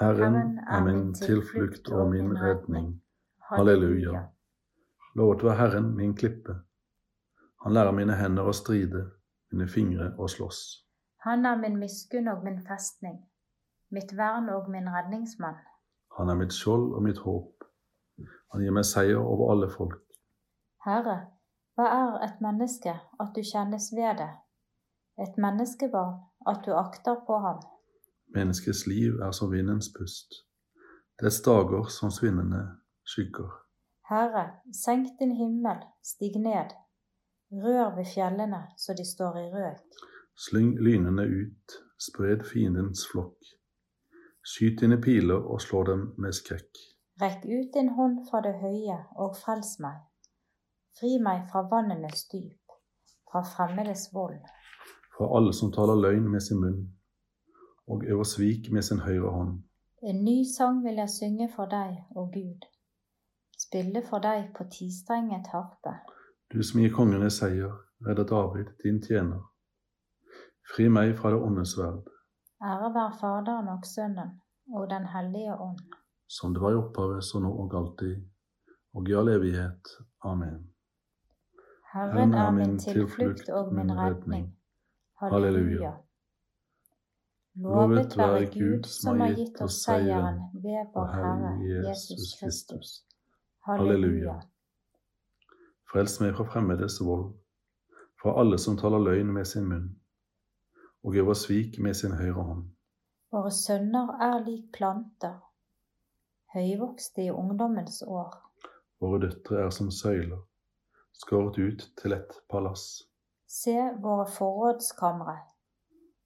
Herren er min tilflukt og min redning. Halleluja. Lovet være Herren min klippe. Han lærer mine hender å stride, mine fingre å slåss. Han er min miskunn og min festning, mitt vern og min redningsmann. Han er mitt skjold og mitt håp. Han gir meg seier over alle folk. Herre, hva er et menneske at du kjennes ved det? Et menneskebarn at du akter på ham? Menneskets liv er som vindens pust. Dets dager som svinnende skygger. Herre, senk din himmel, stig ned. Rør ved fjellene så de står i røk. Slyng lynene ut, spred fiendens flokk. Skyt dine piler og slå dem med skrekk. Rekk ut din hånd fra det høye og frels meg. Fri meg fra vannenes dyp, fra fremmedes vold. Fra alle som taler løgn med sin munn, og øver svik med sin høyre hånd. En ny sang vil jeg synge for deg, å Gud. Spille for deg på tistrenget harpe. Du som gir kongene seier, redder David, din tjener. Fri meg fra det ondes sverd, Ære være Faderen og Sønnen og Den hellige ånd. som det var i opphavet, så nå og alltid, og i all evighet. Amen. Herren er min tilflukt og min redning. Halleluja. Lovet være Gud som har gitt oss seieren ved vår Herre Jesus Kristus. Halleluja. Frels meg fra fremmedes vold, fra alle som taler løgn med sin munn, og øver svik med sin høyre hånd. Våre sønner er lik planter, høyvokste i ungdommens år. Våre døtre er som søyler, skåret ut til et palass. Se våre forrådskamre,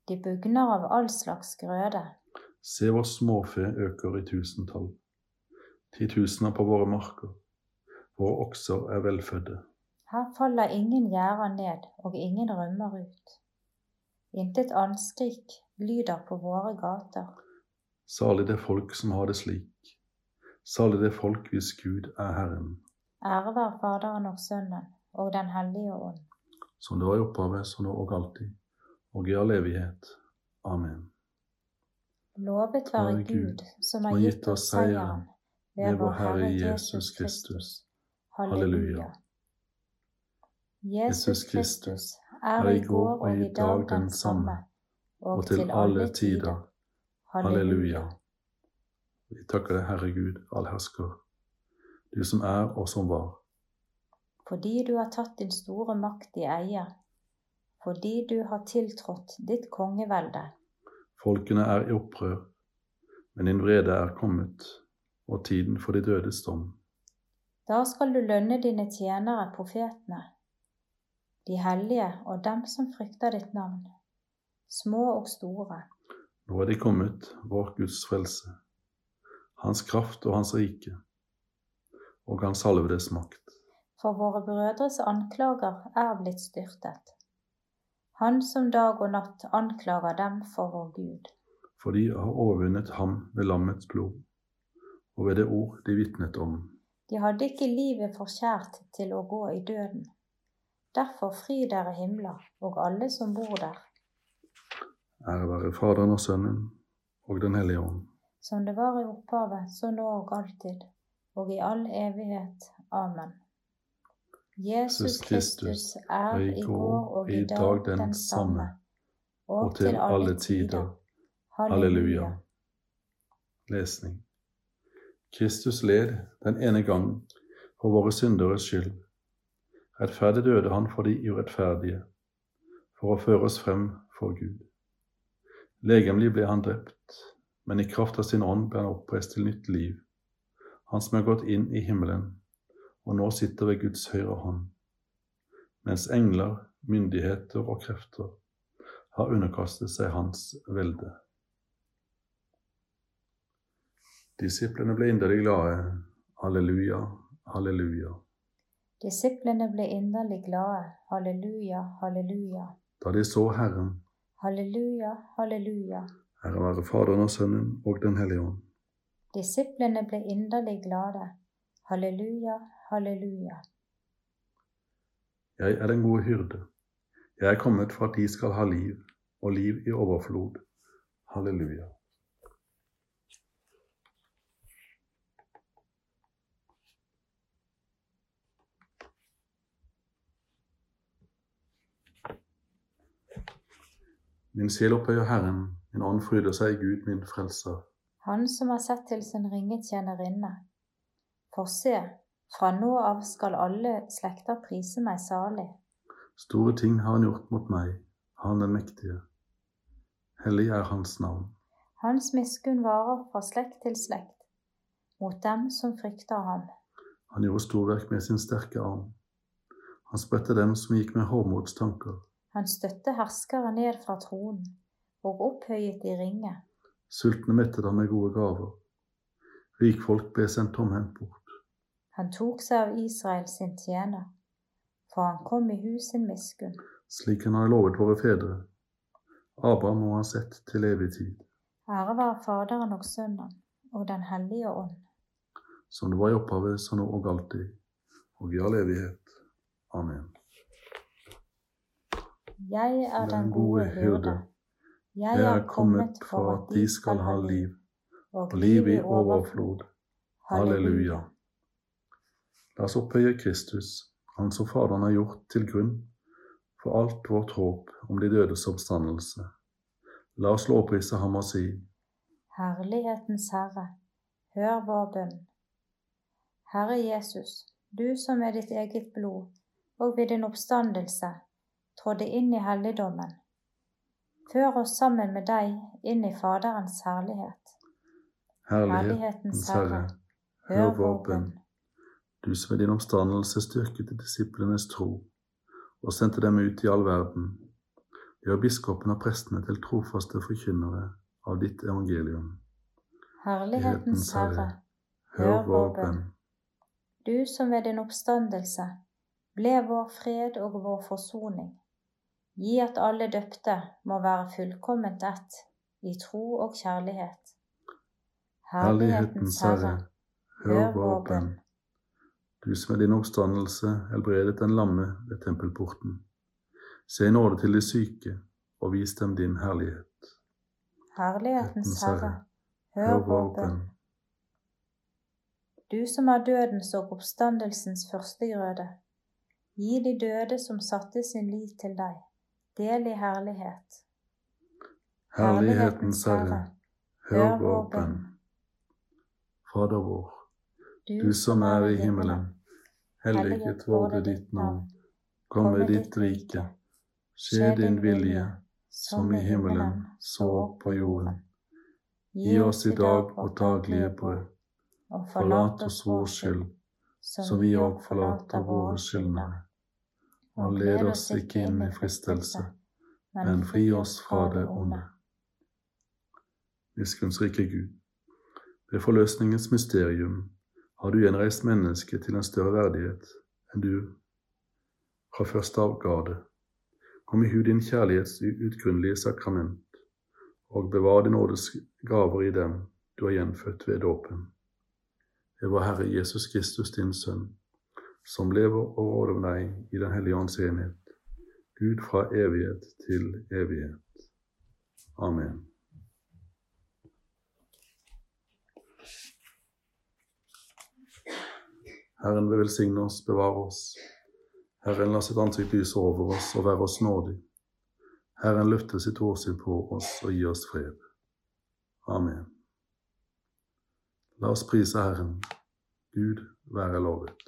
de bugner av all slags grøde. Se vår småfe øker i tusentall. Titusener på våre marker. Våre okser er velfødde. Her faller ingen gjerder ned, og ingen rømmer ut. Intet anskrik lyder på våre gater. Salig det folk som har det slik. Salig det folk hvis Gud er Herren. Ære være Faderen og Sønnen og Den hellige ånd. Som det var i opphavet, så nå og alltid, og i all evighet. Amen. Lovet være Gud som har gitt oss seieren ved vår Herre Jesus Kristus. Halleluja. Jesus Kristus er i går og i dag den samme, og til alle tider. Halleluja. Vi takker deg, Herre Gud, allhersker, du som er og som var. Fordi du har tatt din store makt i eie, fordi du har tiltrådt ditt kongevelde. Folkene er i opprør, men din vrede er kommet, og tiden for de dødes dom. Da skal du lønne dine tjenere profetene, de hellige og dem som frykter ditt navn, små og store. Nå er de kommet, vår Guds frelse, hans kraft og hans rike, og hans salvedes makt. For våre brødres anklager er blitt styrtet. Han som dag og natt anklager dem for vår Gud. For de har overvunnet ham ved lammets blod, og ved det ord de vitnet om. De hadde ikke livet forkjært til å gå i døden. Derfor fri dere himler og alle som bor der, Ære være Faderen og Sønnen og Den hellige ånd. som det var i opphavet, så nå og alltid, og i all evighet. Amen. Jesus Kristus er i går og i dag den samme, og til alle tider. Halleluja. Lesning. Kristus led den ene gang for våre synderes skyld. Rettferdig døde han for de urettferdige, for å føre oss frem for Gud. Legemlig ble han drept, men i kraft av sin ånd ble han oppreist til nytt liv. Han som er gått inn i himmelen, og nå sitter ved Guds høyre hånd, mens engler, myndigheter og krefter har underkastet seg hans velde. Disiplene ble inderlig glade. Halleluja, halleluja. Disiplene ble inderlig glade. Halleluja, halleluja. Da de så Herren. Halleluja, halleluja. Herre være Faderen og Sønnen og Den hellige ånd. Disiplene ble inderlig glade. Halleluja, halleluja. Jeg er den gode hyrde. Jeg er kommet for at de skal ha liv, og liv i overflod. Halleluja. Min sjel opphøyer Herren, min ånd fryder seg i Gud, min frelser. Han som har sett til sin ringe tjenerinne. For se, fra nå av skal alle slekter prise meg salig. Store ting har han gjort mot meg, han den mektige. Hellig er hans navn. Hans miskunn varer fra slekt til slekt, mot dem som frykter ham. Han gjorde storverk med sin sterke arm. Han spredte dem som gikk med hårmodstanker. Han støtte herskere ned fra tronen og opphøyet de ringe. Sultne mettet han med gode gaver. Rikfolk ble sendt tomhendt bort. Han tok seg av Israel sin tjener, for han kom i hus sin miskunn. Slik han har lovet våre fedre. Abraham må ha sett til evig tid. Ære være Faderen og Sønnen og Den hellige ånd. Som det var i opphavet, så nå og alltid, og i all evighet. Amen. Jeg er den gode hyrde. Jeg er kommet for at de skal ha liv, og liv i overflod. Halleluja. La oss opphøye Kristus, Han som Faderen har gjort til grunn for alt vårt håp om de dødes oppstandelse. La oss lovprise ham og si, Herlighetens Herre, hør vår bønn. Herre Jesus, du som med ditt eget blod og ved din oppstandelse trådde inn i helligdommen. Før oss sammen med deg inn i Faderens herlighet. Herlighetens Herre, hør vår bønn. Du som ved din oppstandelse styrket disiplenes tro og sendte dem ut i all verden, gjør biskopen og prestene til trofaste forkynnere av ditt evangelium. Herlighetens Herre, hør vår bønn. Du som ved din oppstandelse ble vår fred og vår forsoning. Gi at alle døpte må være fullkomment ett i tro og kjærlighet. Herlighetens Herre, hør vår bønn. Du som med din oppstandelse helbredet den lamme ved tempelporten. Se i nåde til de syke, og vis dem din herlighet. Herlighetens Herre, hør vår bønn. Du som er dødens og oppstandelsens førstegrøde, gi de døde som satte sin lit til deg del i herlighet. Herlighetens Herre, hør vår bønn. Fader vår, du som er i himmelen. Helliget vorde ditt navn. Kom med ditt rike. Skje din vilje, som i himmelen, så på jorden. Gi oss i dag vårt daglige brød, og forlat oss vår skyld, som vi òg forlater våre skyldnere og led oss ikke inn i fristelse, men fri oss fra det onde. Miskunnsrike Gud, ved forløsningens mysterium har du gjenreist mennesket til en større verdighet enn du fra først av ga det. Kom i hu din kjærlighets utgrunnelige sakrament, og bevar din nådes gaver i dem du har gjenfødt ved dåpen. Det var Herre Jesus Kristus, din Sønn, som lever og råder med deg i Den hellige ånds enhet, Gud fra evighet til evighet. Amen. Herren vil velsigne oss, bevare oss. Herren la sitt ansikt lyse over oss og være oss nådig. Herren løfte sitt åsyn på oss og gi oss fred. Amen. La oss prise Herren. Gud være lovet.